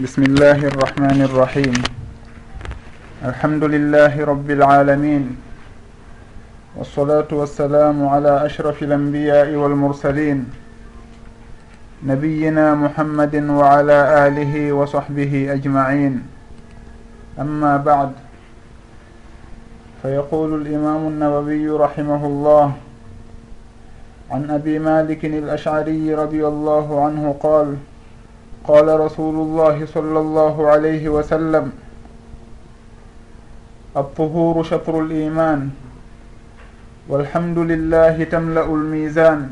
بسم الله الرحمن الرحيم الحمد لله رب العالمين والصلاة والسلام على أشرف الأنبياء والمرسلين نبينا محمد وعلى آله وصحبه أجمعين أما بعد فيقول الإمام النووي رحمه الله عن أبي مالك الأشعري رضي الله عنه قال قال رسول الله صلى الله عليه وسلم الطهور شطر الإيمان والحمد لله تملأ الميزان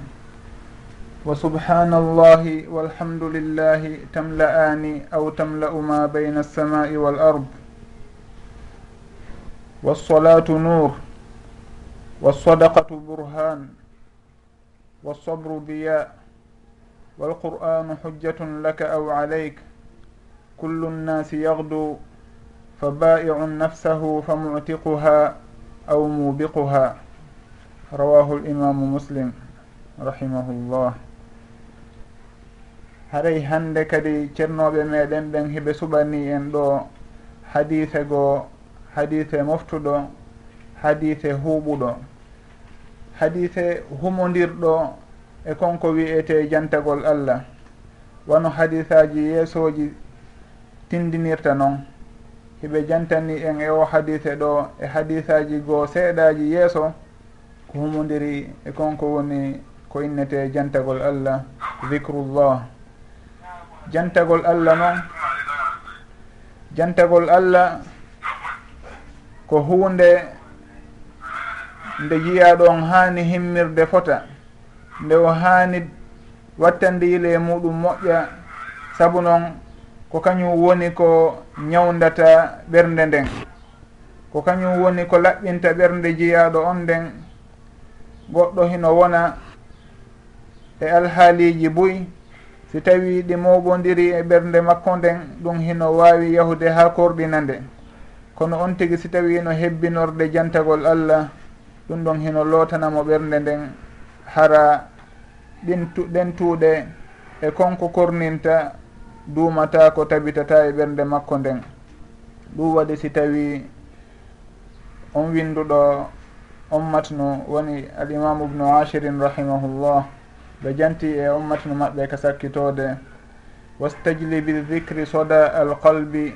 وسبحان الله والحمد لله تملأان أو تملأ ما بين السماء والأرض والصلاة نور والصدقة برهان والصبر ضياء والقرآن حجة لك أو عليك. كل الناس يغدو فبائع نفسه فمعتقها أو موبقها. رواه الإمام مسلم رحمه الله. haray hande kadi ceernoɓe meɗen ɓen heɓe suɓani en ɗo hadise goo hadise moftuɗo hadise huuɓuɗo hadise humodirɗo e konko wiyete jantagol allah. Wano hadisaji yeesoji tindinirta noon hiɓe jantani en e o hadise ɗo e hadisaji goo seeɗaji yeeso ko humodiri e konko woni ko innete jantagol allah dicrullah jantagol allah noon jantagol allah ko hunde nde yiya ɗon haani himmirde fota. nde o haani wattande yile e muɗum moƴƴa sabu noon ko kañum woni ko ñawdata ɓernde nden. Ko kañum woni ko laɓɓinta ɓernde jeyaɗo on nden goɗɗo hino wona e alhaaliji buy si tawi ɗi moɓodiri e ɓernde makko nden ɗum hino wawi yahude ha korɗina nde. Kono on tigui si tawi no hebbinorde jantagol allah ɗum ɗon hino lotanamo ɓernde nden hara ɗen tuuɗe e konko korninta duumata ko tabitata e ɓernde makko nden. Ɗum waɗi si tawi on winduɗo ummatnu woni alimamu ubnu ashirin rahimahullah. Ɓe janti e ummatnu maɓɓe ka sakkitode wastajli bildicri soda alqalbi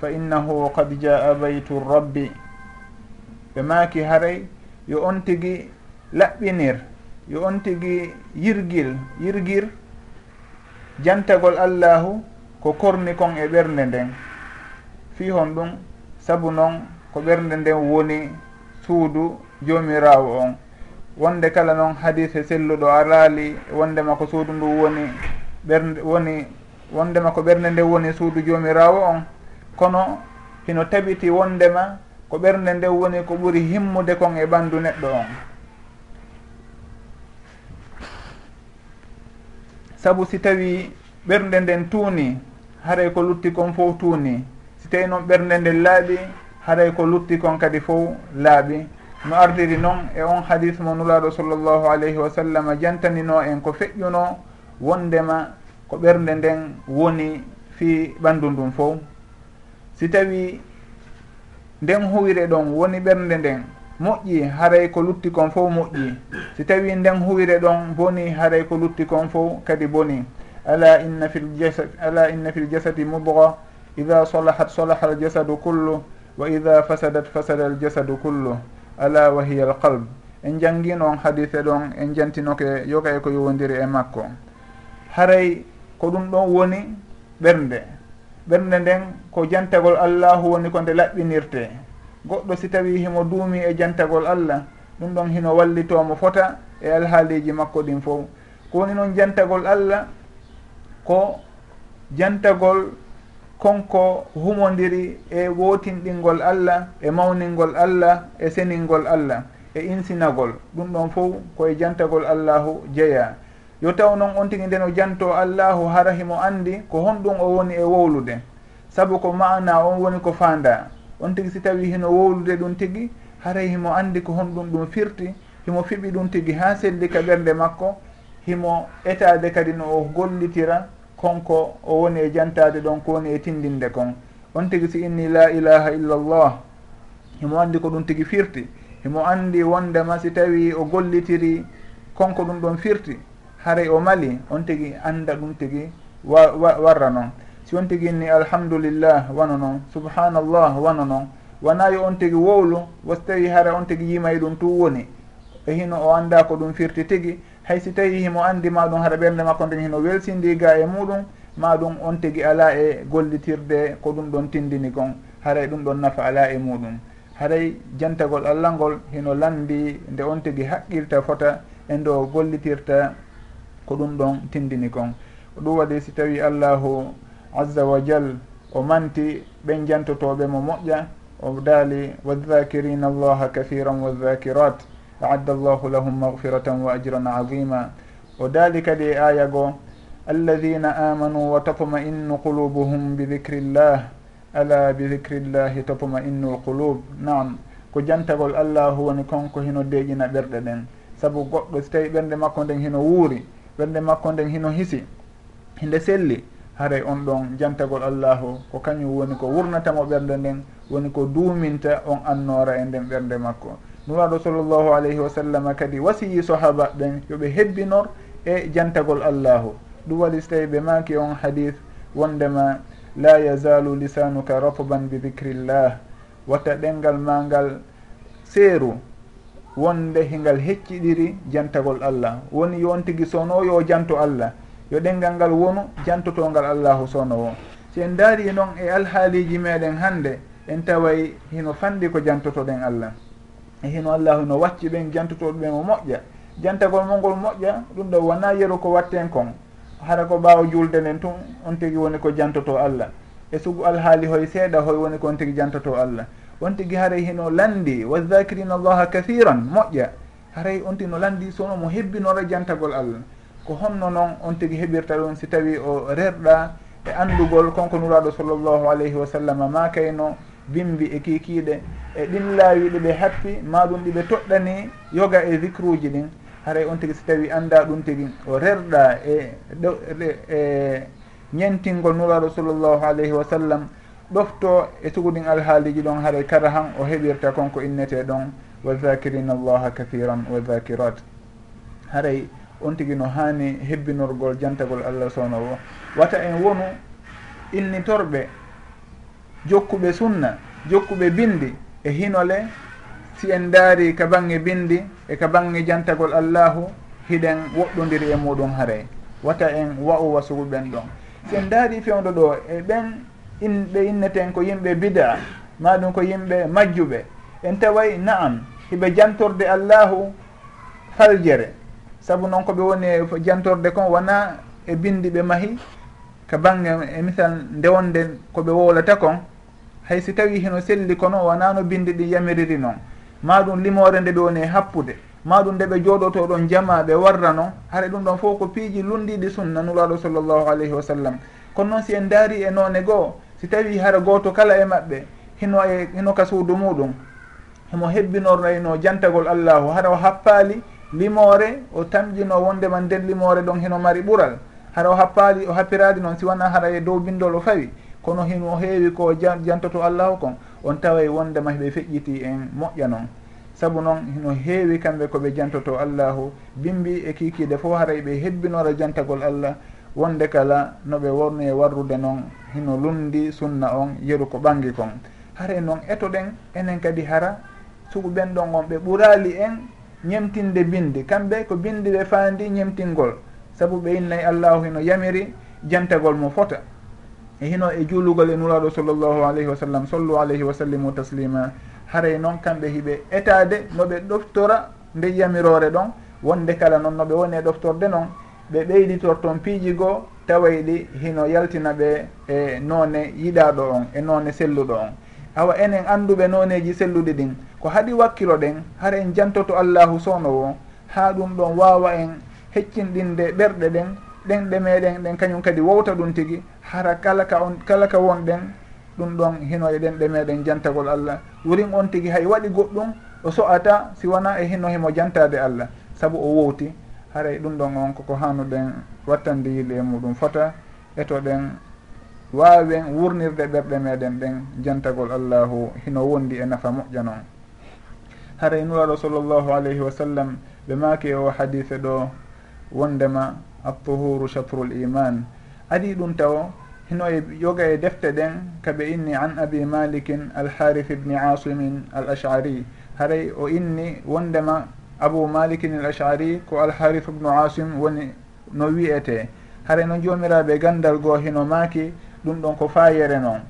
fa innahu qad jaa baytu rabbi. Ɓe maaki haray yo on tigi laɓɓinir. yo on tigi yirgil yirgir jantagol allahu ko korni kon e ɓernde nden. Fi hon ɗum sabu noon ko ɓernde nden woni suudu jomirawo on. Wonde kala noon hadise selluɗo a raali wondema ko suudu ndu woni ɓernde woni wondema ko ɓernde nde woni suudu jomirawo on. Kono hino tabiti wondema ko ɓernde nde woni ko ɓuri himmude kon e ɓandu neɗɗo on. saabu si tawi ɓernde nden tuuni haray ko lutti kon fof tuuni. Si tawi noon ɓernde nden laaɓi haray ko lutti kon kadi fof laaɓi. No ardiri noon e on hadis mo nulaaɗo sallllahu alayhi wa sallam jantanino en ko feƴƴuno wondema ko ɓernde nden woni fi ɓanndu ndun fof. Si tawi nden huwire ɗon woni ɓernde nden moƴƴi haray ko lutti kon fof moƴƴi. Si tawi nden huwire ɗon boni haray ko lutti kon fof kadi boni. Ala inna fi jasad ala inna fi ljasadi mubga ida solahat solaha aljasadu kullu wa ida fasadat fasada aljasadu kullu. Ala wa hiya alqalb en jangino on hadise ɗon en jantinoke yoga e ko yowodiri e makko. Haray ko ɗum ɗon woni ɓernde. Ɓernde nden ko jantagol allahu woni ko nde laɓɓinirte. goɗɗo si tawi himo duumi e jantagol allah ɗum ɗon hino wallitomo fota e alhaaliji makko ɗin fof ko woni noon jantagol allah ko jantagol konko humodiri e wotinɗingol allah e mawningol allah e seningol allah e insinagol. Ɗum ɗon fof koye jantagol allahu jeeya. Yo taw noon on tigi nden o janto allahu hara himo andi ko honɗum o woni e wowlude. Saabu ko mana on woni ko fanda on tigui si tawi hino wowlude ɗum tigui haray himo andi ko honɗum ɗum firti himo fiɓi ɗum tigui ha selli ka ɓerde makko himo etade kadi no o gollitira konko o woni e jantade ɗon ko woni e tindinde kon. On tigui si inni la ilaha illallah himo andi ko ɗum tigui firti himo andi wondema si tawi o gollitiri konko ɗum ɗon firti haray o mali on tigui anda ɗum tigui wa, wa, warra noon si on tigi inni alhamdulillah wano noon subhanallah wano noon wona yo on tigi wowlu wasi tawi hara on tigi yimay ɗum tu woni. E hino o annda ko ɗum firti tigi hay si tawi himo andi ma ɗum hara ɓernde makko nden hino welsindi ga e muɗum ma ɗum on tigi ala e gollitirde ko ɗum ɗon tindini kon haray ɗum ɗon nafa ala e muɗum. Haray jantagol allah ngol hino landi nde on tigi haqqilta fota e ndo gollitirta ko ɗum ɗon tindini kon ko ɗum waɗi si tawi allahu azza wa jal o manti ɓen jantotoɓe mo moƴƴa o daali wadhakirina allaha kathiran wadhakirat aadda llahu lahum magfiratan wa ajran azima. O daali kadi e aya goo alladina amanu wa tatma'innu qulubuhum bidicri llah ala bidicri llahi tatma'innu lqulub. Naam ko jantagol allah woni konko hino deeƴina ɓerɗe ɗen. Saabu goɗɗo so tawi ɓernde makko nden hino wuuri ɓernde makko nden hino hisi hinde selli haray on ɗon jantagol allahu ko kañum woni ko wurnatamo ɓernde nden woni ko duuminta on annora e nden ɓernde makko. Nuraɗo sallllahu alayhi wa sallam kadi wasiyi sahaba ɓen yoɓe hebbinor e jantagol allahu. Ɗum waɗi so tawi ɓe maaki on hadith wondema la yazalu lisanuka ratban bi dicrillah watta ɗengal ma ngal seeru wonde hingal hecciɗiri jantagol allah. Woni yon tigui sono yo janto allah. yo ɗengal ngal wonu jantotongal allahu sownowo si en daari e noon e alhaaliji meɗen hannde en taway hino fanndi ko jantotoɗen allah. E hino allahu no wacci ɓen jantotoɗo ɓen o moƴƴa. Jantagol mo ngol moƴƴa ɗum ɗo wona yeru ko watten kon. Hara ko ɓaawa julde nden tun on tigi woni ko jantoto allah. E sugu alhaali hoye seeɗa hoy woni ko on tigi jantoto allah. On tigi haray hino landi wadzakirina allaha kathiran moƴƴa. Haray on tino landi sono mo hebbinora jantagol allah. ko honno noon on tigi heɓirta ɗum si tawi o rerɗa e andugol konko nuraɗo sallllahu alayhi wa sallam ma kayno bimbi e kikiɗe e ɗin laawi ɗiɓe happi ma ɗum ɗiɓe toɗɗani yoga e vicruji ɗin. Haray on tigi so tawi anda ɗum tigi o rerɗa e e, e ñentingol nuraɗo sallllahu alayhi wa sallam ɗofto e suguɗin alhaaliji ɗon haray kara han o heɓirta konko innete ɗon wa dhakirina allaha kathiran wa dhakirat haray on tigi no hani hebbinorgol jantagol allah sownowo wata en wonu innitorɓe jokkuɓe sunna jokkuɓe bindi e hinole si en daari ka bange bindi e ka bange jantagol allahu hiɗen woɗɗodiri e muɗum haaray wata en wa'u wasuguɓen ɗon. Si en daari fewdo ɗo e ɓen in ɓe inneten ko yimɓe bida maɗum ko yimɓe majjuɓe en taway naam hiɓe jantorde allahu faljere. saabu noon koɓe woni jantorde kon wona e bindi ɓe mahi ka bangge e misal ndewonde koɓe wowlata kon hay si tawi heno selli kono wona no bindi ɗi yamiriri noon ma ɗum limore nde ɓe woni e happude. Ma ɗum nde ɓe jooɗoto ɗon jama ɓe warra noon haɗa ɗum ɗon fof ko piiji lundiɗi sunna nuraɗo sallllahu alayhi wa sallam. Kono noon si en daari e noone goo si tawi hara gooto kala e maɓɓe hino e hino ka suudu muɗum himo hebbinoro e jantagol allahu hara o happaali limore o tamƴino wondema nden limore ɗon heno mari ɓural. Hara o happali o happiradi noon si wona hara e dow bindol o fawi. Kono hino heewi ko jantoto allahu kon on taway wondema heɓe feƴƴiti en moƴƴa noon saabu noon hino heewi kamɓe koɓe jantoto allahu bimbi e kikiide fof haray e ɓe hebbinora jantagol allah wonde kala noɓe worni e warrude noon hino lundi sunna on yeru ko ɓangi kon. Haray noon etoɗen enen kadi hara sugu ɓen ɗon on ɓe ɓurali en ñemtinde bindi kamɓe ko bindi ɓe faandi ñemtingol. Saabu ɓe innayi allahu hino yamiri jantagol mo fota. E hino e juulugol e nuraɗo sallllahu alayhi wa sallam sallu alayhi wa sallimu taslima. Haray noon kamɓe hiɓe etade noɓe ɗoftora nde yamirore ɗon. Wonde kala noon noɓe woni e ɗoftorde noon. Ɓe ɓeyditor toon piiji goo taway ɗi hino yaltina ɓe e none yiɗaɗo on e none selluɗo on. Awa enen anduɓe noneji selluɗi ɗin. ko haɗi wakkilo ɗen hara en jantoto allahu sownowo ha ɗum ɗon wawa en heccinɗinde ɓerɗe ɗen ɗen ɗe meɗen ɗen kañum kadi wowta ɗum tigui hara kala ka on kala ka wonɗen ɗum ɗon hino e ɗen ɗe meɗen jantagol allah. Wurin on tigui hay waɗi goɗɗum o so'ata si wona e hino himo jantade allah. Saabu o wowti haray ɗum ɗon on koko hanuɗen wattande yiɗi e muɗum fota eto ɗen wawen wurnirde ɓerɗe meɗen ɗen jantagol allahu hino wondi e nafa moƴƴa noon haray nuraɗo sallllahu alayhi wa sallam ɓe maaki o hadise ɗo wondema altuhuru l iman. Adi ɗum taw hino e yoga e defte ɗen kaɓe inni an abi malikin alharith ibni asimin al ashari haray o inni wondema abou malikin al ashari ko alharith ibnu asim woni no wiyete haray no jomiraɓe gandal goo hino maaki ɗum ɗon ko fayere noon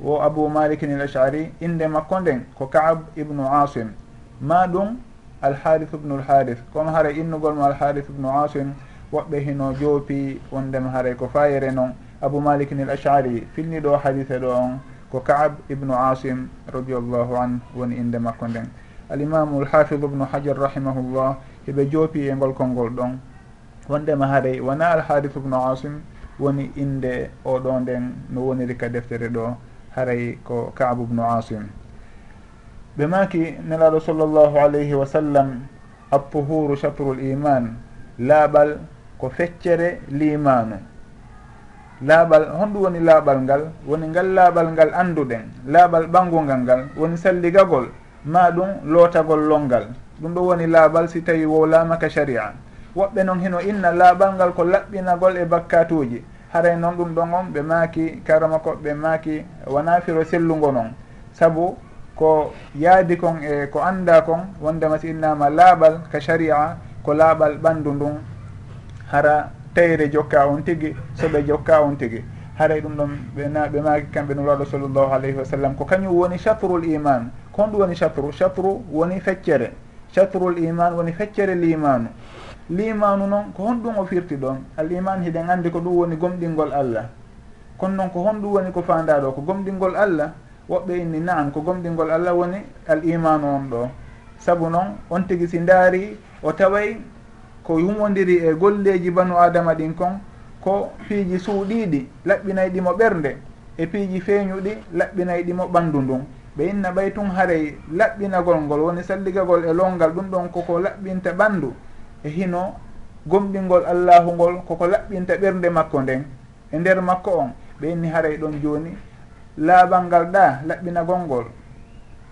wo abou malikin al ashari inde makko nden ko kaab ibnu asim. ma ɗum alharith ubnu lharith comme haara innugol mo alharith ubnu asim woɓɓe hino joopi wondema haray ko fayere noon abou malik nil ashari filni ɗo hadise ɗo on ko kaab ibnu asim radiallahu an woni inde makko nden. Alimamu lhafid bnu hajar rahimahullah heɓe joopi e ngol kolngol ɗon. Wondema haaray wona alharith bnu asim woni inde oɗo nden no woniri ka deftere ɗo haray ko kaabu bnu asim. ɓe maki nelaɗo sallllahu alayhi wa sallam appuhuru chatrul iman laaɓal ko feccere limanu laaɓal honɗum woni laaɓal ngal woni ngal laaɓal ngal annduɗen laaɓal ɓangugal ngal woni salligagol ma ɗum lootagol longal. Ɗum ɗo woni laaɓal si tawi wowlamaka sharia. Woɓɓe noon hino inna laaɓal ngal ko laɓɓinagol e bakkatuji haray noon ɗum ɗon on ɓe maaki karama koɓe maaki wona firo sellugo noon saabu ko yaadi kon e ko annda kon wondema si innama laaɓal ka sharia ko laaɓal ɓanndu ndun hara tayre jokka on tigi soɓe jokka on tigi. Haray e ɗum ɗon ɓe na ɓe maaki kamɓe nuraɗo sallllahu alayhi wa sallam. Ko kañum woni chatrul iman? Ko honɗum woni chatru chatru woni feccere. Chatrul iman woni feccere limanu. Limanu noon ko honɗum o firti ɗon? Al iman hiɗen anndi ko ɗum woni gomɗingol allah. Kono noon ko honɗum woni ko fanda ɗo ko gomɗingol allah woɓɓe inni naam ko gomɗingol allah woni al imanu on ɗo. Saabu noon on tigi si ndaari o taway ko yumodiri e golleji banu adama ɗin kon ko piiji suuɗiɗi laɓɓinay ɗimo ɓernde e piiji feeñuɗi laɓɓinay ɗimo ɓanndu ndun. Ɓe inna ɓay tun haray laɓɓinagol ngol woni salligagol e longal ɗum ɗon koko laɓɓinta ɓanndu e hino gomɗingol allahu ngol koko laɓɓinta ɓernde makko nden. E nder makko on ɓe inni haray ɗon jooni laaɓal ngal ɗa laɓɓinagol ngol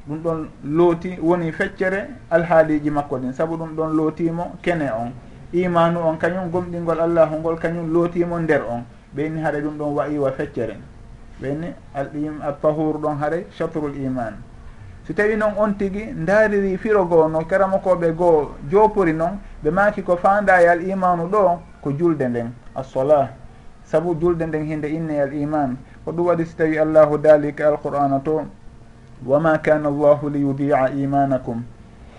ɗum ɗon looti woni feccere alhaaliji makko ɗin. Saabu ɗum ɗon lootimo kene on. Imanu on kañum gomɗingol allahu ngol kañum lootimo nder on. Ɓeyni haɗa ɗum ɗon wayiwa feccere. Ɓeyni al pahuru ɗon haɗa chatrul iman si tawi noon on tigi daariri firo goo noon karamakoɓe goo jopori noon ɓe maki ko fandaya al imanu ɗo ko julde nden assola saabu julde nden hinde inne al iman ko ɗum waɗi si tawi allahu dalika alqur'ana to wama kana allahu liyudia imanakum.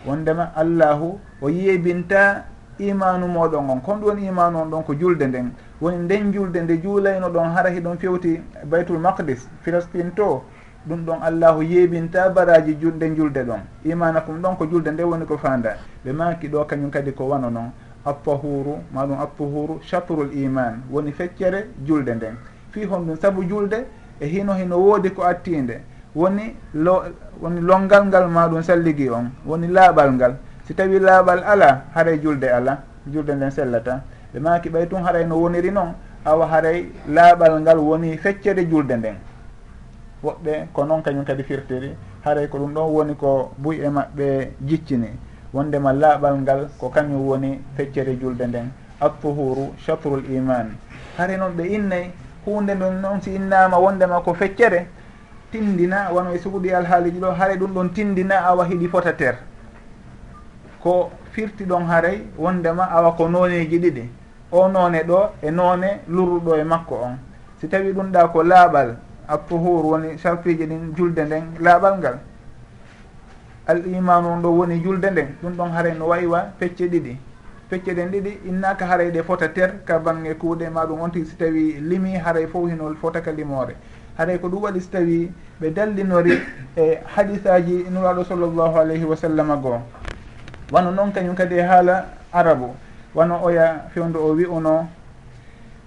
Wondema allahu o yeybinta imanu moɗon on kon ɗum woni imanu on ɗon ko julde nden. Woni nden julde nde juulayno ɗon hara hiɗon fewti baytul maqdis philistine to ɗum ɗon allahu yeebinta baraji nden julde ɗon. Imanakum ɗon ko julde nde woni ko fanda ɓe maki ɗo kañum kadi ko wano noon appahuru maɗum appahuru chatrul iman woni feccere julde nden. piihon ɗum saabu julde e hino hino woodi ko attinde woni lo woni longal ngal maɗum salligui on woni laaɓal ngal. Si tawi laaɓal ala haray julde ala julde nden sellata. Ɓe maki ɓay tun haray no woniri noon awa haray laaɓal ngal woni feccere julde nden. Woɓɓe ko noon kañum kadi firtiri haray ko ɗum ɗon woni ko buy e maɓɓe jiccini. Wondema laaɓal ngal ko kañum woni feccere julde nden. Attuhuru chatrul iman. Haray noon ɓe innayi hunde ɗon noon si innama wondema ko feccere tindina wano e suguɗi alhaaliji ɗo haare ɗum ɗon tindina awa hiɗi fota ter. Ko firti ɗon haaray wondema awa ko noneji ɗiɗi. O none ɗo e none lurruɗo e makko on. Si tawi ɗum ɗa ko laaɓal appohur woni sarfiji ɗin julde nden laaɓal ngal. Al imanu on ɗo woni julde nden. Ɗum ɗon haaray no wayiwa pecce ɗiɗi. pecce ɗen ɗiɗi innaka haray ɗe fota ter ka bange kuuɗe maɗum on tigi si tawi limi haray fof hino fotaka limore. Haray ko ɗum waɗi so tawi ɓe dallinori e hadisaji nuraɗo sallllahu alayhi wa sallam goo wano noon kañum kadi e haala arabu. Wano oya fewdo o wi'uno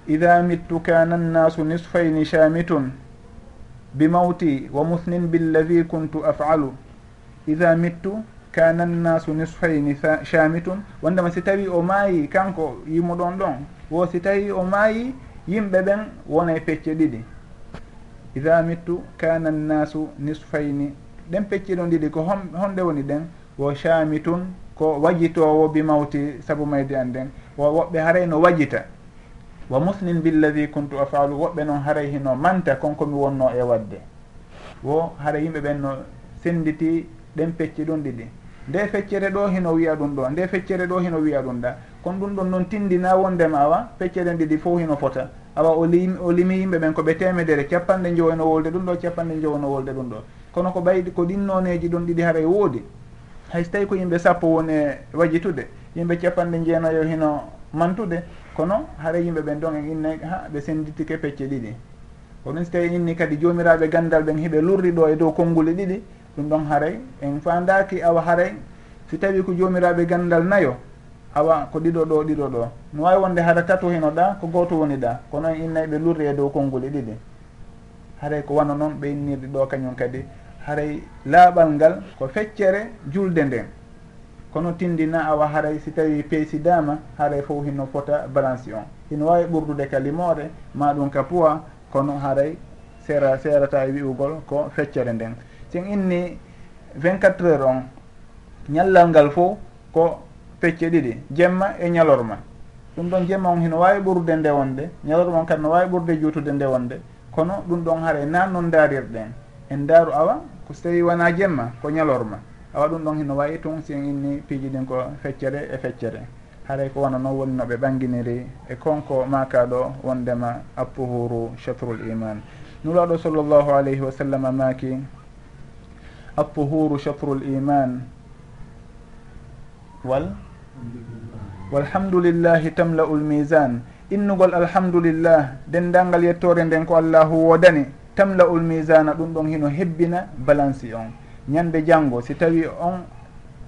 ida mittu kana annasu nisfayni shamitun bi mawti wa musnin billadi kuntu afalu. Ida mittu kana nnasu nisfayni shamitun. Wondema si tawi o maayi kanko yimo ɗon. Wo si tawi o maayi yimɓe ɓen wona pecce ɗiɗi. Ida mittu kana nnasu nisfayni. Ɗen pecce ɗon ɗiɗi ko honɗe woni ɗen. Wo shamitum ko wajitowo bi mawti saabu maydi an nden o woɓɓe haray no wajita. Wa musnin billadi kuntu afalu. Woɓɓe noon haray hino manta konkomi wonno e wadde. Wo haara yimɓe ɓen no senditi ɗen pecce ɗon ɗiɗi. Nde feccere ɗo hino wiya ɗum ɗo nde feccere ɗo hino wiya ɗum ɗa. Kono ɗum ɗon noon tindina wondema wa feccere ɗiɗi fof hino fota. Awa o lim o limi yimɓe ɓen koɓe temedere capanɗe joweno wolde ɗum ɗo capanɗe joweno wolde ɗum ɗo. Kono ko ɓaydi ko ɗinnoneji ɗon ɗiɗi haara woodi. Hayso tawi ko yimɓe sappo woni e wajitude yimɓe capanɗe jeenayo hino mantude kono haara yimɓe ɓen ɗon en inne ha ɓe senditike pecce ɗiɗi. Ko ɗum so tawi inni kadi jomiraɓe gandal ɓen heeɓe lurri ɗo e dow konnguli ɗiɗi ɗum ɗon haray. En fandaki awa haray. Si tawi ko jomiraɓe gandal nayo awa ko ɗiɗo ɗo ɗiɗo ɗo. No wawi wonde hara tato henoɗa ko goto woni ɗa kono en noon innayɓe lurri e dow konnguli e ɗiɗi. Haray ko wano noon ɓe innirɗe ɗo kañum kadi. Haray laaɓal ngal ko feccere julde nden. Kono tindina awa haray si tawi peysidama haray fof hino fota balance on. Hino wawi ɓurdude ka limore ma ɗum ka poids kono haray sera serata e wi'ugol ko feccere nden. sin inni 24 heures on ñallal ngal fof ko pecce ɗiɗi jemma e ñalorma ɗum ɗon jemma on hino wawi ɓurde ndewonde ñalorma on kadi no wawi ɓurde juutude ndewonde kono ɗum ɗon haara nan noon darirɗen en daaru awa ko so tawi wona jemma ko ñalorma awa ɗum ɗon hino wawi tun sin inni piiji ɗin ko feccere e feccere. Haray ko wona noon woni no ɓe ɓanginiri e konko makaɗo wondema appuhuru chatrul iman. Nulaɗo sallllahu alayhi wa sallam maki الطهور شطر الإيمان. wal والحمد لله تملأ الميزان. innugol alhamdulillah dendangal yettore nden ko allahu wodani tamla'u lmisana ɗum ɗon hino hebbina balance on ñande janngo si tawi on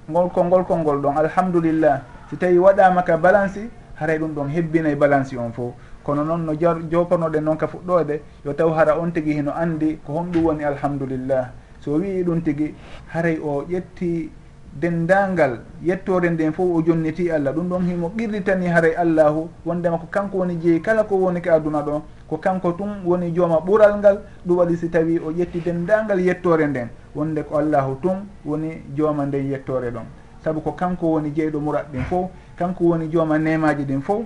ngolko kolngol ngol ɗon alhamdulillah si tawi waɗama ka balance haray ɗum ɗon hebbinay balance on fo kono noon no jopornoɗen noon ka fuɗɗode yo taw hara on tigui hino andi ko honɗum woni alhamdulillah so wii ɗum tigi haray o ƴetti dendangal yettore nden fof o jonniti allah. Ɗum ɗon himo ɓirritani haray allahu. Wondema ko kanko woni jeeyi kala ko woni ka aduna ɗo ko kanko tun woni jooma ɓural ngal ɗum waɗi si tawi o ƴetti dendangal yettore nden. Wonde ko allahu tun woni jooma nden yettore ɗon. Saabu ko kanko woni jeeyɗo murat ɗin fof kanko woni jooma nemaji ɗin fof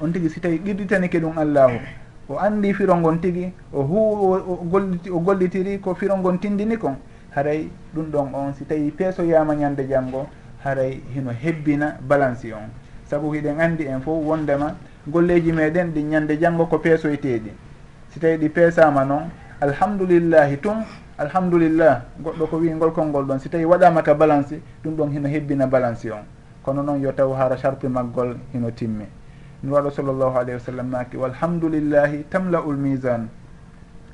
on tigui si tawi qirritanike ɗum allahu. o andi firongon tigi o hu o golliti o gollitiri ko firongon tindini kon haray ɗum ɗon on. Si tawi peesoyama ñande janggo haray hino hebbina balance on. Saabu hiɗen andi en fof wondema golleji meɗen ɗi ñande janggo ko peesoyteɗi si tawi ɗi peesama noon alhamdulillahi tun alhamdulillah goɗɗo ko wi ngolkol ngol ɗon. Si tawi waɗama ka balance ɗum ɗon hino hebbina balance on. Kono noon yo taw hara charpe maggol hino timmi. nuraɗo sallllahu alayhi wa sallam maki walhamdulillahi tamla'u lmisan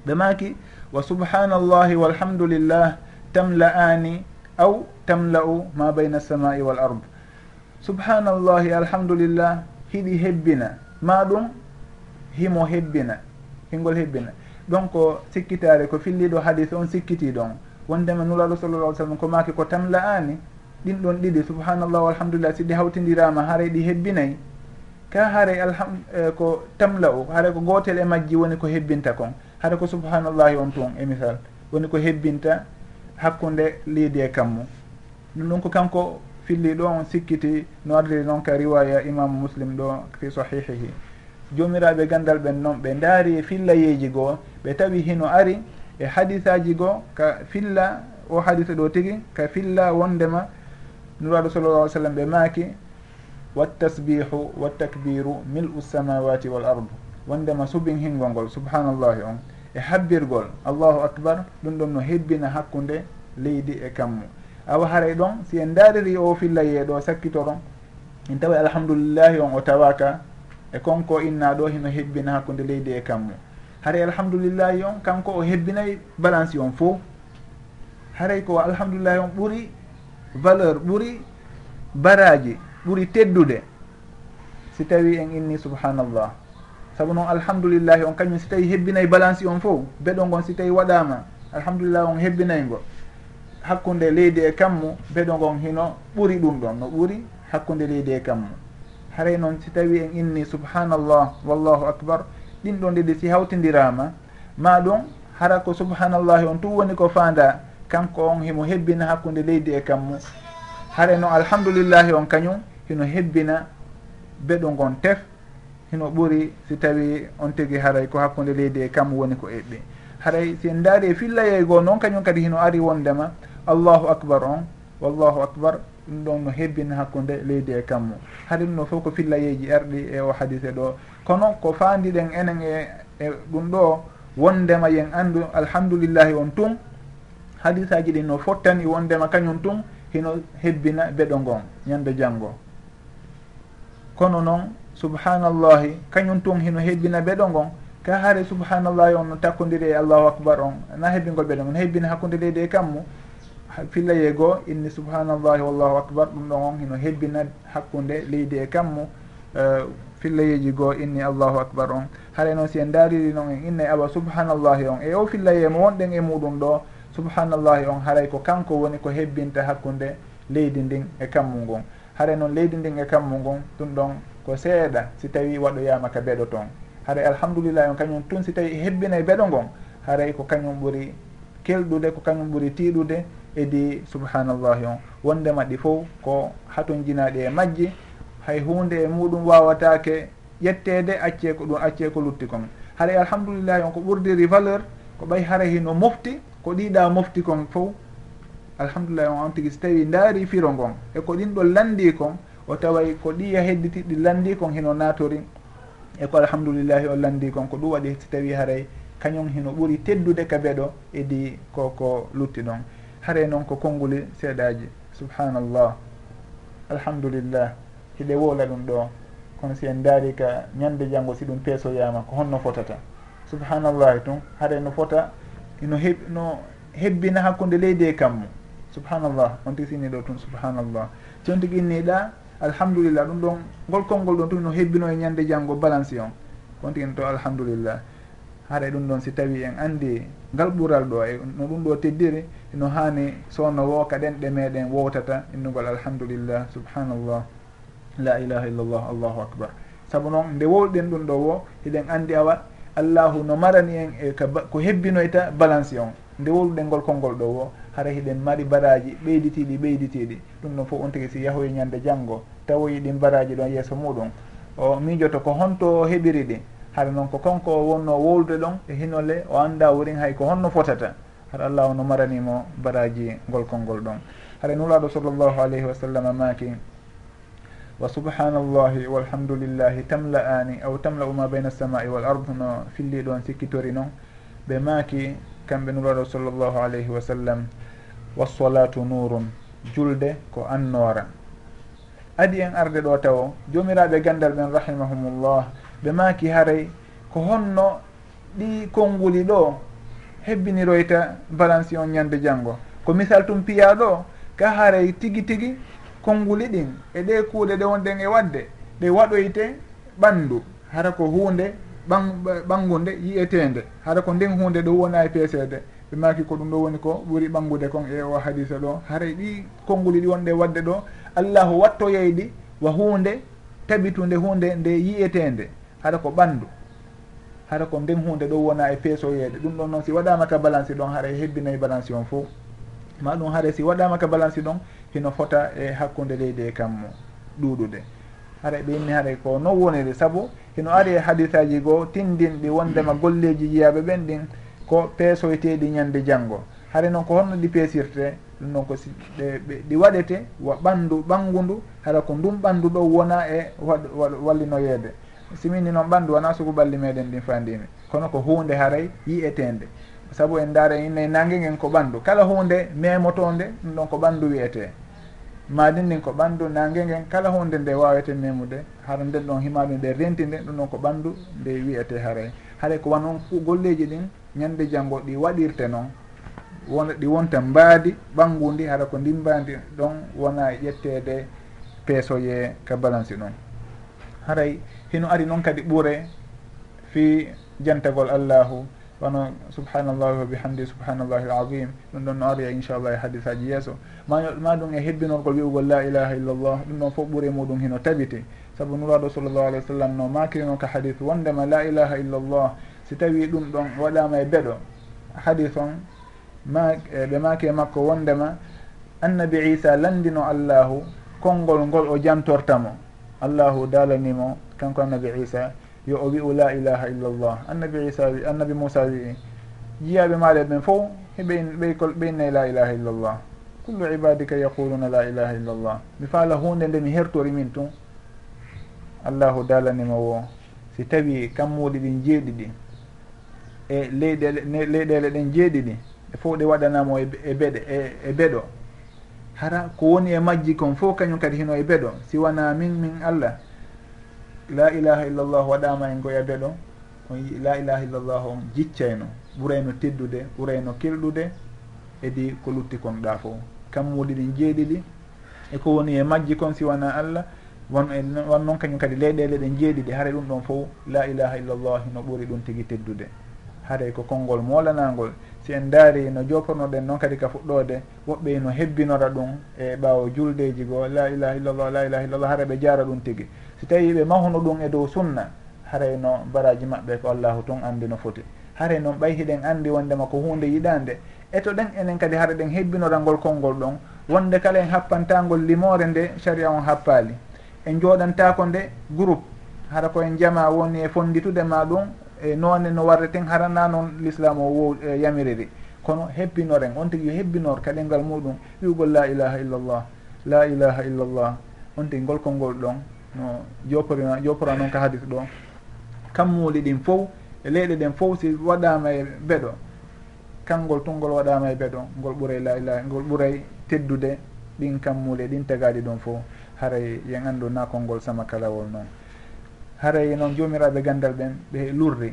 ɓe maki wa subhanallahi walhamdulillah tamla'ani aw tamla'u ma bayna samai wal ard. Subhanallahi alhamdulillah hiɗi hebbina. Ma ɗum himo hebbina hingol hebbina. Donc sikkitare ko filliɗo hadis on sikkiti ɗon. Wondema nulaɗo sallallah sallam ko maki ko tamla ani ɗin ɗon ɗiɗi. Subhanallah walhamdulillah si ɗi hawtidirama haaray ɗi hebbinayi ka haare alham eh, ko tamla u haare ko gotel e majji woni ko hebbinta kon. Haade ko subhanallahi on tun e misal. Woni ko hebbinta hakkunde liidi e kammu. Ɗum ɗum ko kanko filli ɗo on sikkiti no ardiri e noon ka riwaya imamu muslim ɗo fi sahihihi. Jomiraɓe gandal ɓen noon ɓe daari e fillayeji goo ɓe tawi hino ari e hadisaji goo ka filla o hadisa ɗo tigi ka filla wondema nuraɗo sallallah alih sallam ɓe maaki wattasbihu wattakbiru mil'u samawati wal ardu wondema subin hingol ngol subhanallahi on e habbirgol allahu akbar ɗum ɗon no hebbina hakkude leydi e kammu awa haray ɗon si en dariri o fillaye ɗo sakkitoron en tawa alhamdulillahi on o tawaka e konko inna ɗo hino hebbina hakkude leydi e kammu haray alhamdulillahi on kanko o hebbinayi balance on fo haray ko alhamdulillahi on ɓuuri valeur ɓuuri baraji ɓuri teddude. Si tawi en inni subhanallah. Saabu noon alhamdulillahi on kañum si tawi hebbinayi balance on fof beɗo ngon si tawi waɗama alhamdulillah on hebbinayi ngo. Hakkude leydi e kammu beɗo ngon hino ɓuri ɗum ɗon. No ɓuri hakkude leydi e kammu. Haray noon si tawi en inni subhanallah wallahu akbar ɗin ɗon ɗiɗi si hawtidirama ma ɗum hara ko subhanallahi on tum woni ko fanda kanko on himo hebbina hakkude leydi e kammu. haare noon alhamdoulillahi on kañum hino hebbina beɗo ngon tef hino ɓuri si tawi on tigi haray ko hakkude leydi e kam woni ko eɓɓi haray si en daari e fillayey goo noon kañum kadi hino ari wondema allahu acbar on wallahu acbar ɗum ɗon no hebbina hakkude leydi e kammu haɗa ɗum ɗo fof ko fillayeji arɗi e o hadise ɗo. Kono ko fandiɗen enen e e ɗum ɗo wondema yen andu alhamdoulillahi on tun hadisaji ɗin no fottani wondema kañum tun hino hebbina beɗo ngon ñande janngo. Kono noon subhanallahi kañum tun hino hebbina beɗo ngon ka haare subhanallahi on no takkodiri e allahu acbar on na hebbingol beɗo ngon hebbina hakkude leydi e kammu. Fillaye goo inni subhanallahi wallahu acbar ɗum ɗon on hino hebbina hakkude leydi e kammu. Fillayeji goo inni allahu acbar on. Haare noon si en daariri noon en inna e awa subhanallahi on. E o fillaye mo wonɗen e muɗum ɗo subhanallahi on haray ko kanko woni ko hebbinta hakkunde leydi ndin e kammu ngun hare noon leydi ndin e kammu ngun ɗum ɗon ko seeɗa si tawi waɗoyama ka beɗo toon. Haray alhamdulillahi on kañum tun si tawi hebbinay e beɗo ngon haray ko kañum ɓuuri kelɗude ko kañum ɓuuri tiiɗude edi subhanallahi on. Wondema ɗi fof ko hatun jinaɗi e majji hay hunde e muɗum wawatake ƴettede acce ko ɗum acce ko lutti kon haray alhamdulillahi on ko ɓurdiri valeur ko ɓay hara hino mofti ko ɗiɗa mofti kon fof alhamdulillah on on tigui so tawi daari firo ngon e ko ɗin ɗon landi kon o taway ko ɗiya hedditiɗi landi kon hino natori e ko alhamdulillahi o landi kon ko ɗum waɗi so tawi haray kañum hino ɓuuri teddude ka beɗo edi koko lutti ɗon. Haray noon ko konnguli seeɗaji subhanallah alhamdulillah hiɗe wola ɗum ɗo kono si en daari ka ñande janngo si ɗum peesoyama ko honno fotata. Subhanallahi tun haɗay no fota ino heb no hebbina hakkude leydi e kammu. Subhanallah on tigi sinni ɗo tun subhanallah. Si on tigi inniɗa alhamdulillah ɗum ɗon ngol konngol ɗon tun no hebbino e ñande janngo balance on. On tigi to alhamdulillah. Haɗa ɗum ɗon si tawi en anndi ngal ɓural ɗo e no ɗum ɗo teddiri no haani sowno wooka ɗenɗe meɗen wowtata innugol alhamdulillah subhanallah. La ilaha illallah allahu akbar. Saabu noon nde wowɗen ɗum ɗo wo eɗen anndi awa allahu no marani en e ko hebbinoyta balance on. Nde wolɗen ngol konngol ɗo o hara hiɗen mari baraji ɓeyditiɗi ɓeyditiɗi. Ɗum ɗon fof on tigui si yahoy ñande janggo tawoyi ɗin baraji ɗon yeeso muɗum. O miijoto ko honto heɓiri ɗi. Hara noon ko konko o wonno wowlude ɗon e hinole o anda worin hay ko honno fotata. Hara allah ono maranimo baraji ngol kolngol ɗon. Hara nulaɗo sallllahu alayhi wa sallam maki wa subhanallahi walhamdulillahi tamla'ani aw tamla'u ma bayna samai wal ard no filli ɗon sikkitori noon ɓe maaki kamɓe nuraɗo sallllahu alayhi wa sallam. Wassolatu nurum julde ko annora adi en arde ɗo tawo jomiraɓe gandal ɓen rahimahumullah ɓe maaki haray ko honno ɗi konnguli ɗo hebbiniroyta balance on ñande janngo. Ko misal tum piya ɗo ka haray tigi tigi konnguli ɗin e ɗe kuuɗe ɗe wonɗen e waɗde ɗe waɗoyte ɓanndu hara ko hunde ɓanngunde yiyetende hara ko ndin hunde ɗo wona e peesede ɓe maki ko ɗum ɗo woni ko ɓuuri ɓanngude kon e o hadisa ɗo. Haray e ɗi konnguli ɗi wonɗe waɗde ɗo allahu wattoyeyɗi wa hunde tabitunde hunde nde yiyetende hara ko ɓanndu hara ko ndin hunde ɗo wona e peesoyeede ɗum ɗon noon si waɗama ka balance ɗon haara e hebbinayi balance on fof ma ɗum haara si waɗama ka balance ɗon hino fota e hakkude leydi e kammu ɗuɗude haɗa ɓe inni haɗa ko non woniri saabu hino ari e hadisaji goo tindinɗi wondema golleji jeeyaɓe ɓen ɗin ko peesoyteɗi ñande janngo. Haɗa noon ko honno ɗi peesirte ɗum noon ko ɗi waɗete wa ɓanndu ɓanngundu haɗa ko ndun ɓanndu ɗo wona e wallinoyeede. Simini noon ɓanndu wona sugu ɓalli meɗen ɗin fandimi kono ko hunde haray yiyetende saabu en daara inna e nangue nguen ko ɓanndu. Kala hunde memotonde ɗum ɗon ko ɓanndu wiyete madin ndin ko ɓanndu nangue ngen kala hunde nde wawete memude hara nden ɗon himaɗum nde rentinde ɗum ɗon ko ɓanndu nde wiyete haray haray ko wanon golleji ɗin ñande janggo ɗi waɗirte noon won ɗi wonta mbaadi ɓangu ndi hara ko ndimbadi ɗon wona ƴettede peesoye ka balance ɗon haray hino ari noon kadi ɓuure fi jantagol allahu wano subhanallahi wa bihamdi subhanallahi alazim. Ɗum ɗon no ari e inchallah e hadis aji yeeso. Ma ɗum e hebbinorgol wi'ugol la ilaha illallah ɗum ɗon fof ɓuure muɗum hino tabiti saabu nuraɗo sallllahu alih w sallam no makirino ka hadis wondema la ilaha illallah. Si tawi ɗum ɗon waɗama e beɗo hadis on ma e ɓe maki e makko wondema annabi isa landino allahu konngol ngol o jantortamo. Allahu dalanimo kanko annabi isa. yo o wi'u la ilaha illallah. Annabi isa wi annabi moussa wii. Jiyaɓe maɗe ɓen fof heɓe ɓeykol ɓeynayi la ilaha illallah. Kullu ibadika yaquluna la ilaha illallah. Mi faala hunde nde mi hertori min tun allahu dalanima wo. Si tawi kammuɗi ɗin jeeɗiɗi e leyɗele leyɗele ɗen jeeɗiɗi e fof ɗe waɗanamo e, e beɗe e, e beɗo. Hara ko woni e majji kon fof kañum kadi hino e beɗo. Si wona min min allah. la ilaha illallah waɗama en goya beɗo on yi la ilaha illallah on jiccayno ɓurayno teddude ɓurayno kelɗude edi ko lutti kon ɗa fo kammuɗi ɗin jeeɗiɗi eko woni e majji kon si wona allah won e wan noon kañum kadi leyɗele ɗen jeeɗiɗi haara ɗum ɗon fof la ilaha illallah no ɓuri ɗum tigui teddude. Haaray ko konngol molanagol si en daari no jopornoɗen noon kadi ka fuɗɗode woɓɓe no hebbinora ɗum e ɓaawo juldeji goo la ilaha illallah la ilaha illallah haara ɓe jaara ɗum tigui si tawi ɓe mahuno ɗum e dow sunna haray no baraji maɓɓe ko allahu tun andi no foti. Haray noon ɓay hiɗen andi wondema ko hunde yiɗande e to ɗen enen kadi hara ɗen hebbinoranngol konngol ɗon wonde kala en happantangol limore nde saria on happali en jooɗantako nde groupe hara koyen jama woni e fonditude ma ɗum e noone no warreten harana noon l'islam o wow e, yamiriri. Kono hebbinoren on tigui hebbinor kaɗengal muɗum wiugol la ilaha illallah la ilaha illallah on tigui ngol konngol ɗon no joporina jopora noon ka hadis ɗo. Kammuuli ɗin fof e leyɗe ɗen fof si waɗama e beɗo. Kanngol tungol waɗama e beɗo ngol ɓuuray la ilaha ngol ɓuuray teddude ɗin kammule ɗin tagaɗi ɗon fof haray yen anndu nakol ngol sama kalawol noon haray noon jomiraɓe gandal ɓen ɓe lurri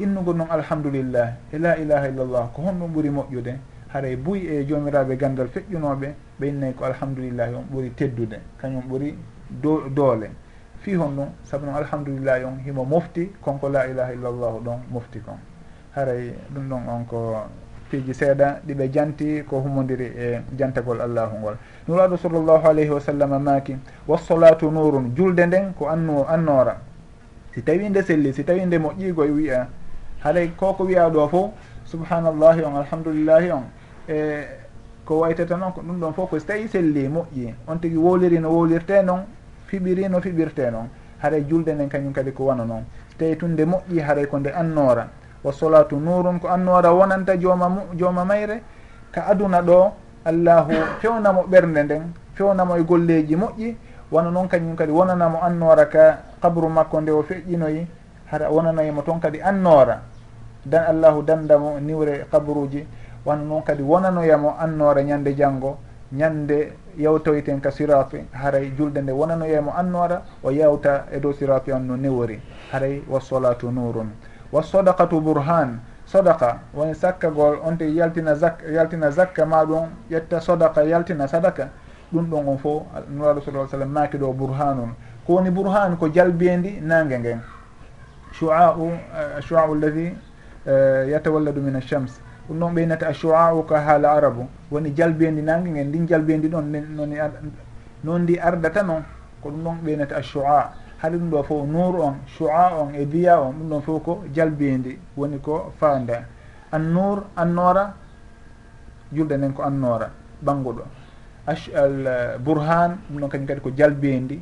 innugol noon alhamdulillah e la ilaha illallah ko honɗum ɓuuri moƴƴude. Haray buy e jomiraɓe gandal feƴƴunoɓe ɓe innayi ko alhamdulillahi on ɓuuri teddude. Kañum ɓuuri doole. Fi hon ɗum saabu noon alhamdulillah on himo mofti konko la ilaha illallahu ɗon mofti kon. Haray ɗum ɗon on ko piiji seeɗa ɗiɓe janti ko humodiri e jantagol allahu ngol. Nuraɗo sallllahu alayhi wa sallam maaki wassolatu nurun julde nden ko annu annora si tawi nde selli si tawi nde moƴƴigo e wiya haɗay koko wiya ɗo fof subhanallahi on alhamdulillahi on e ko waytata noon ko ɗum ɗon fof ko so tawi selli moƴƴi on tigui woliri no wolirte noon fiɓiri no fiɓirte noon haray julde nden kañum kadi ko wana noon tawi tunde moƴƴi haray ko nde annora wa solatu nurum ko annora wonanta jooma jooma mayre. Ka aduna ɗo allahu fewnamo ɓernde nden fewnamo e golleji moƴƴi. Wona noon kañum kadi wonanamo annora ka kabru makko nde o feƴƴinoyi. Hara wonanoyimo toon kadi annora. Dan allahu dandamo niwre kabruji wona noon kadi wonanoyamo annora ñande janngo. ñande yewtoyten ka siratu haray julde nde wonano yeymo annora o yewta e dow siratu on no newori haray wassolatu nurun wassadakatu bourhan sodaka woni sakkagol on te yaltina zak yaltina zakka maɗum ƴetta sodaka yaltina sadaka ɗum ɗon on fof nuraɗo sa sallam maaki ɗo bourhanun ko woni bourhan ko jalbiyendi nangue ngen. Shuau eh, shuau alladi eh, yatawalladu min alchams ɗum ɗon ɓeynata ashuau ka haala arabu. Woni jalbendi nangue ngen ndin jalbendi ɗon noni noon ndi ardata noon ko ɗum ɗon ɓeynata ashua haade ɗum ɗo fof nour on shua on e biya on ɗum ɗon fof ko jalbendi woni ko fanda an nour annora julɗe nden ko annora ɓanguɗo al bourhan ɗum ɗon kañum kadi ko jalbendi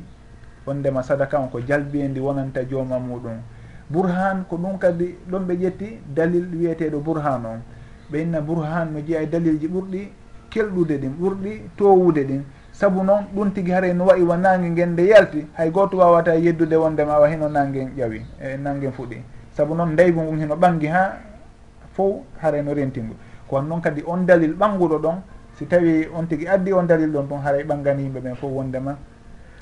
wondema sadaka on ko jalbendi wonanta jooma muɗum. Bourhan ko ɗum kadi ɗon ɓe ƴetti dalil wiyeteɗo bourhan on. ɓe inna bourhan mi jeeya e dalilji ɓurɗi kelɗude ɗin ɓurɗi towude ɗin. Saabu noon ɗum tigi haray no wayi wa nangue nguen nde yalti hay goto wawata yeddude wondema wa hino nangue ƴawi e nangue fuɗi. Saabu noon ndaygu ngun hino ɓangi ha fof haray no rentingu. Kono noon kadi on dalil ɓanguɗo ɗon si tawi on tigi addi on dalil ɗon ɗon haray ɓanggani yimɓe ɓen fof wondema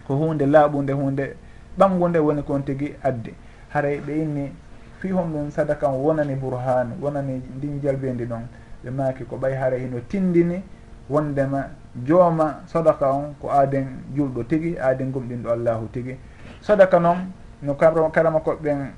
ko hunde laaɓude hunde ɓangunde woni ko on tigi addi. Haray ɓe inni fi hon ɗum sadaka o wonani bourhanu wonani ndin jalbendi ɗon ɓe maaki ko ɓay haara hino tindini wondema jooma sadaka on ko aaden julɗo tigi aaden gumɗinɗo allahu tigi. Sadaka noon no karama koɓeɓen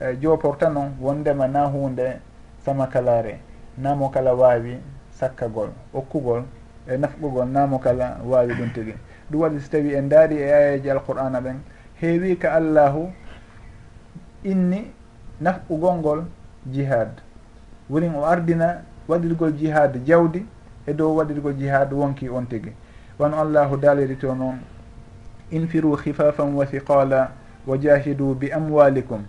e jooporta noon wondema na hunde sama kalare namo kala wawi sakkagol okkugol e nafqugol namo kala wawi ɗum tigi. Ɗum waɗi so tawi en daari e ayaji alqur'ana ɓen heewi ka allahu inni nafɓugol ngol jihad woni o ardina waɗirgol jihad jawdi e dow waɗirgol jihad wonki on tigi. Wano allahu daaliri to noon infiru hifafan wa thiqala wa jahidu bi amwalikum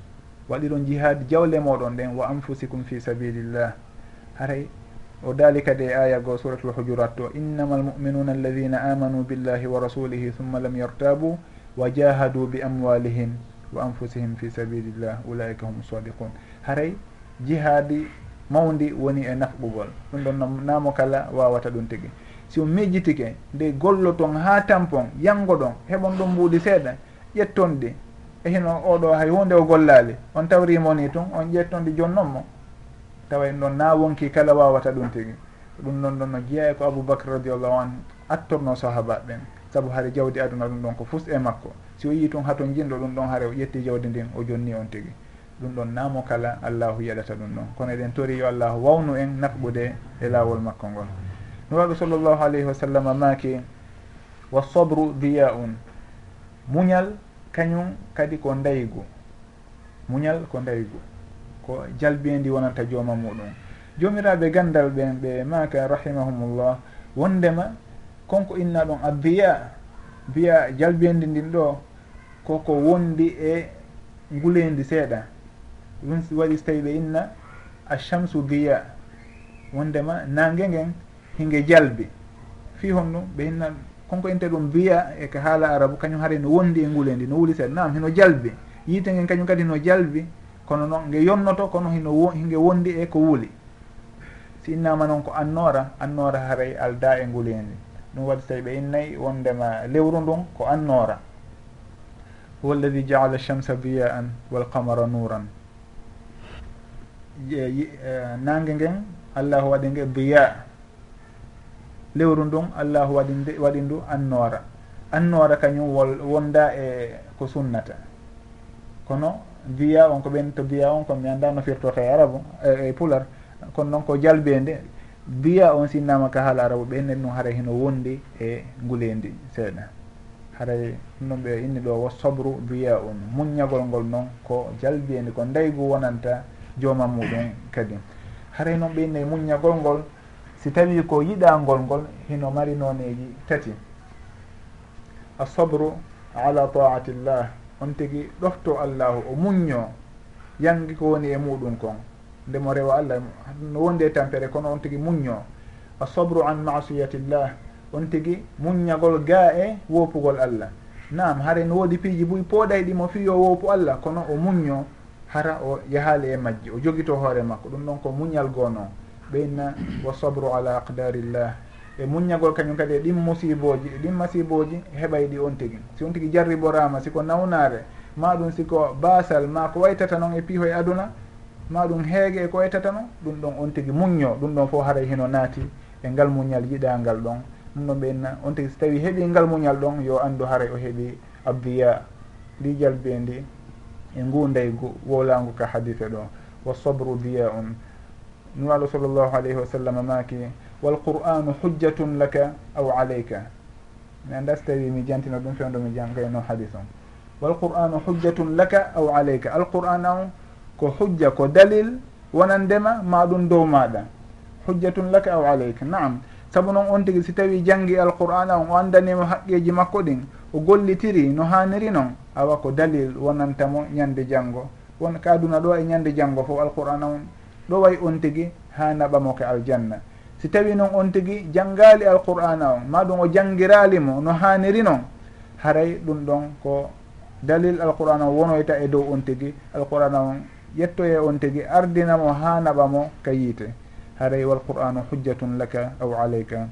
waɗiron jihad jawle moɗon ɗen wa anfusikum fi sabilillah haray o daali kadi e aya goo suratul hujurat to innama almuminuna alladina amanu billahi wa rasulihi thumma lam yartabu wa jahadu bi amwalihim wa anfusihim fi sabilillah ulaika hum sadiqun. Haray jihaadi mawdi woni e nafɓugol. Ɗum ɗon namo kala wawata ɗum tigi. Si o mijjitike nde gollo ton ha tampon yango ɗon heɓon ɗum mbuuɗi seeɗa ƴettonɗi e hino oɗo hay hunde o gollali on tawrimo ni tun on ƴettonɗi jooni noon mo. Tawa en ɗon na wonki kala wawata ɗum tigi. Ɗum ɗon ɗon no jeeya ko aboubacre radiallahu anhu. Attorno sahaba ɓen saabu haade jawdi aduna ɗum ɗon ko fus e makko. si o yii tun haton jinɗo ɗum ɗon haare o ƴetti jawdi ndin o jonni on tigi. Ɗum ɗon naamo kala allahu yaɗata ɗum ɗon. Kono eɗen tori yo allahu wawnu en nafɓude e laawol makko ngol. No wawi sallllahu alayhi wa sallam maaki wa sobru diya un muñal kañum kadi ko ndaygu. Muñal ko ndaygu. Ko jalbindi wonanta jooma muɗum. Jomiraɓe gandal ɓen ɓe maka rahimahumullah wondema konko inna ɗon addiya mbiya jalbiyendi ndin ɗo koko wondi e nguleyndi seeɗa. Ɗum waɗi so tawi ɓe inna achamsu diya wondema nangue ngen hinge jalbi. Fi hon ɗum ɓe inna konko inte ɗum biya eko haala arabu kañum haare no wondi e nguleyndi no wuli seeɗa nam hino jalbi. Yiite ngen kañum kadi no jalbi kono noon nge yonnoto kono hino hinge wondi e ko wuuli si innama noon ko annora annora haaray alda e nguleyndi ɗum waɗi tawi ɓe innayi wondema lewru ndun ko annora huwa alladi jaala chamsa biya an walqamara nuran e, nangue ngen allahu waɗi nge biya lewru ndun allahu waɗi waɗi ndu annora annora kañum wol wonda e ko sunnata. Kono biya on ko ɓen to biya on ko mi anda no firtorta e arabu e, e pular kono noon ko jalbede biya on sinnama ka haala arabu ɓennen ɗum haara hino wondi e nguleydi seeɗa. Haray ɗum ɓe inni ɗo wo sobru biya on. Muññagol ngol noon ko jalbiyandi ko ndaygu wonanta jooma muɗum kadi. Haray noon ɓe inni muññagol ngol si tawi ko yiɗangol ngol hino mari nooneji tati. A sobru ala taatillah on tigi ɗofto allahu o muñño yangi ko woni e muɗum kon. ndemo rewa allah no wondi e tampere kono on tigi muñño a sobru an masiyatillah on tigi muññagol ga e wopugol allah. Nam hare no woodi piiji buy pooɗay ɗimo fiyo yo allah kono o muñño hara o yahaali e majji o jogito hoore makko. Ɗum ɗon ko muñal goo noon ɓeyna wa sobru ala aqdarillah. E muññagol kañum kadi e ɗin musiboji e ɗin masiboji heɓay ɗi on tigui si on tigui jarriborama siko nawnare ma ɗum siko basal ma ko waytata noon e piiho e aduna ma ɗum heege e ko ettatama ɗum ɗon on tigi muñño ɗum ɗon fof haray hino naati e ngal muñal yiɗangal ɗon. Ɗum ɗon ɓenna on tigi so tawi heeɓi ngal muñal ɗon yo anndu haray o heeɓi abbiya ndi jalbe ndi e ngu ndaygu ka hadise ɗo. Wa sobru diya um nuraɗo sallllahu alayhi wa sallam maki wal qur'anu hujjatun laka aw alayka. Mi annda so tawi mi jantino ɗum fewdo mi jam kayno hadis on. Wal qur'anu hujjatun laka aw alayka. Alqur'an on ko hujja ko dalil wonandema ma ɗum dow maɗa. Hujjatun laka aw aleyka naam. Saabu noon on tigui si tawi janggi alqur'ana on o andanima haqqeji makko ɗin o gollitiri no haniri noon awa ko dalil wonantamo ñande janggo won ka aduna ɗo e ñande janggo fof alqur'ana on ɗo way on tigui ha naɓamoke aljanna. Si tawi noon on tigui janggali alqur'ana on maɗum o jangiralimo no haniri noon haray ɗum ɗon ko dalil alqur'ana o wonoyta e dow on tigui alqur'ana on ƴettoye on tigi ardinamo ha naɓamo ka yiite. Haray walqur'anu hujjatun laka aw aleyka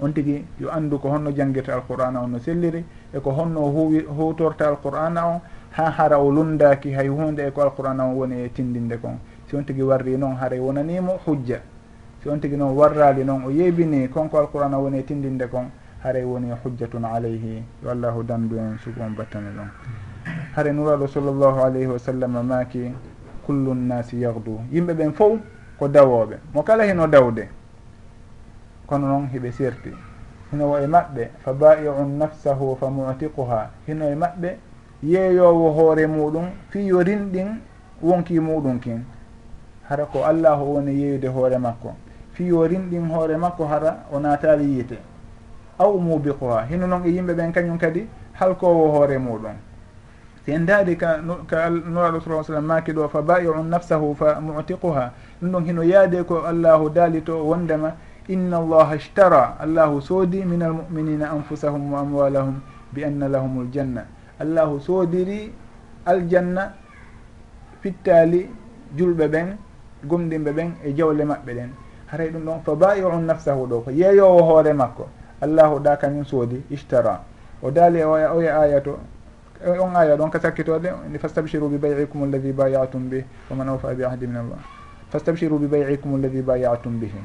on tigi yo andu ko honno janngirta alqur'ana on no selliri e ko honno huwi hutorta alqur'ana on ha hara o lundaki hay hunde e ko alqur'ana on woni e tindinde kon. Si on tigi warri noon haray wonanimo hujja. Si on tigi noon warrali noon o yeybini konko alqur'ana woni e tindinde kon haray woni hujjatun aleyhi yo allahu dandu en sugu on battane ɗon. Hare nuraɗo sallllahu alayhi wa sallam maki kullu nnasi yahdu yimɓe ɓen fof ko dawoɓe. Mo kala hino dawde kono noon hiɓe serti. Hino e maɓɓe fa baiun nafsahu fa mutiquha. Hino e maɓɓe yeeyowo hoore muɗum fiyo rinɗin wonki muɗum kin. Hara ko allahu woni yeeyude hoore makko. Fiyo rinɗin hoore makko hara o naatali yiite. Aw mubiquha. Hino noon e yimɓe ɓen kañum kadi halkowo hoore muɗum. yendaade ka ka nuraɗo sa sallam maaki ɗo fa baiu nafsahu fa mutiquha. Ɗum ɗon hino yaade ko allahu daali to wondema inna allaha ishtara. Allahu soodi min almuminina anfusahum wa amwalahum bi anna lahum ljanna allahu soodiri aljanna fittaali julɓe ɓen gomɗinɓe ɓen e jawle maɓɓe ɗen. Haray ɗum ɗon fa baiu nafsahu ɗo ko yeeyowo hoore makko. Allahu ɗa kañum soodi ishtara. O daali oya aya aya to Eh, on aya ɗon ka sakkitode fastabchiru bi bayikum alladi bayatum bih wa man awfa bi ahdi min allah. Fastabchiru bi bayikum alladi bayatum bihi.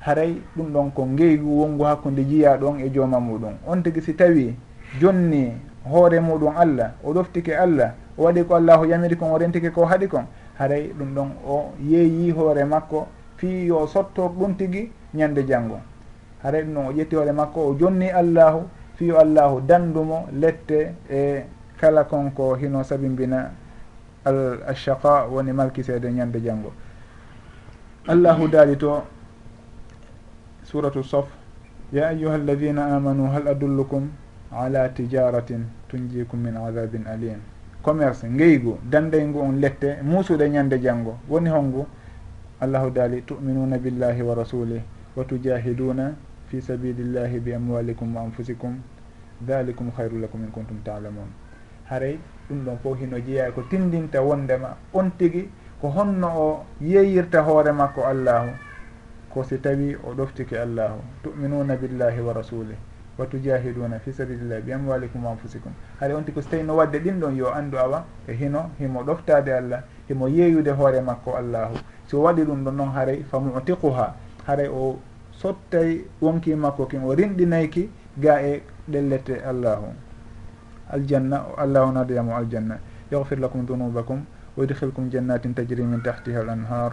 Haray ɗum ɗon ko ngeygu wongu hakkude jiya ɗon e jooma muɗum. On tigui si tawi jonni hoore muɗum allah o ɗoftike allah o waɗi ko allahu yamiri kon o rentike ko haaɗi kon haray ɗum ɗon o yeeyi hoore makko fi yo sottor ɗum tigui ñande janngo. Haray ɗum ɗon o ƴetti hoore makko o jonni allahu fi yo allahu dandumo lette e kala konko hino sabimbina al ashaqa woni malkisede ñande janngo. Allahu daali to suratu sof ya ayuha alladina amanu hal adullukum ala tijaratin tunjikum min adabin alim commerce ngeygu dandeygu on lette muusude ñande janggo woni hongu allahu daali tuminuna billahi wa rasulih wa tujahiduna fi sabilillahi bi amwalikum wa anfusikum. Dhalikum hayru lakum in kuntum talamun ta haray ɗum ɗon fof hino jeeya ko tindinta wondema on tigi ko honno o yeeyirta hoore makko allahu ko si tawi o ɗoftike allahu. Tuminuna billahi wa rasulih wa tujahiduna fi sabilillah bi amwalikum wa anfusikum. Haɗa on tigi so tawi no wadde ɗin ɗon yo anndu awa e hino himo ɗoftade allah himo yeeyude hoore makko allahu. So waɗi ɗum ɗon noon haray fa mutiquha. Haray o sottay wonki makko kin o rinɗinayki ga e ɗellete allahu. aljanna allah on adayamo aljanna yahfir lakum dunubakum wa yudkhilkum jannatin tajri min tahtiha al anhar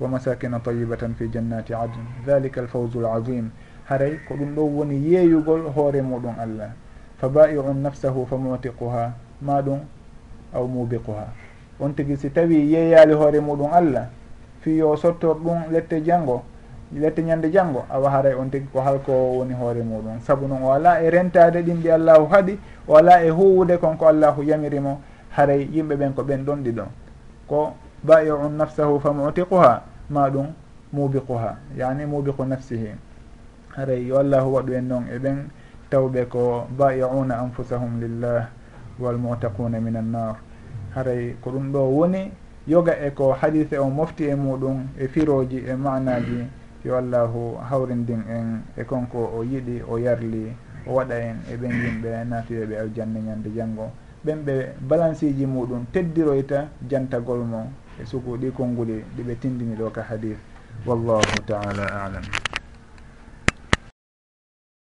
wa masakina tayibatan fi jannati adn dhalika alfawzu alazim haray ko ɗum ɗo woni yeeyugol hoore muɗum allah fa baiun nafsahu fa mutiquha ma ɗum aw mubiquha on tigi si tawi yeeyali hoore muɗum allah fi yo sottor ɗum lette janngo lette ñande janggo awa haray on tigi ko halko woni hoore muɗum. Saabu noon o ala e rentade ɗin ɗi allahu haaɗi o ala e huwude konko allahu yamirimo haray yimɓe ɓen ko ɓen ɗon ɗi ɗon. Ko ba'i un nafsahu fa mutiquha ma ɗum mubiquha yani mubiqu nafsihi. Haray yo allahu waɗu en noon e ɓen tawɓe ko ba'iuna anfusahum lillah walmutaquna min annar haray ko ɗum ɗo woni yoga e ko hadise o mofti e muɗum e firoji e manaji yo allahu hawrindin en e konko o yiɗi o yarli o waɗa en e ɓen yimɓe natiyoɓe aljanne ñande janngo. Ɓen ɓe balansiji muɗum teddiroyta jantagol mo e sugu ɗi konnguli ɗiɓe tindini ɗo ka hadis wallahu taala alam.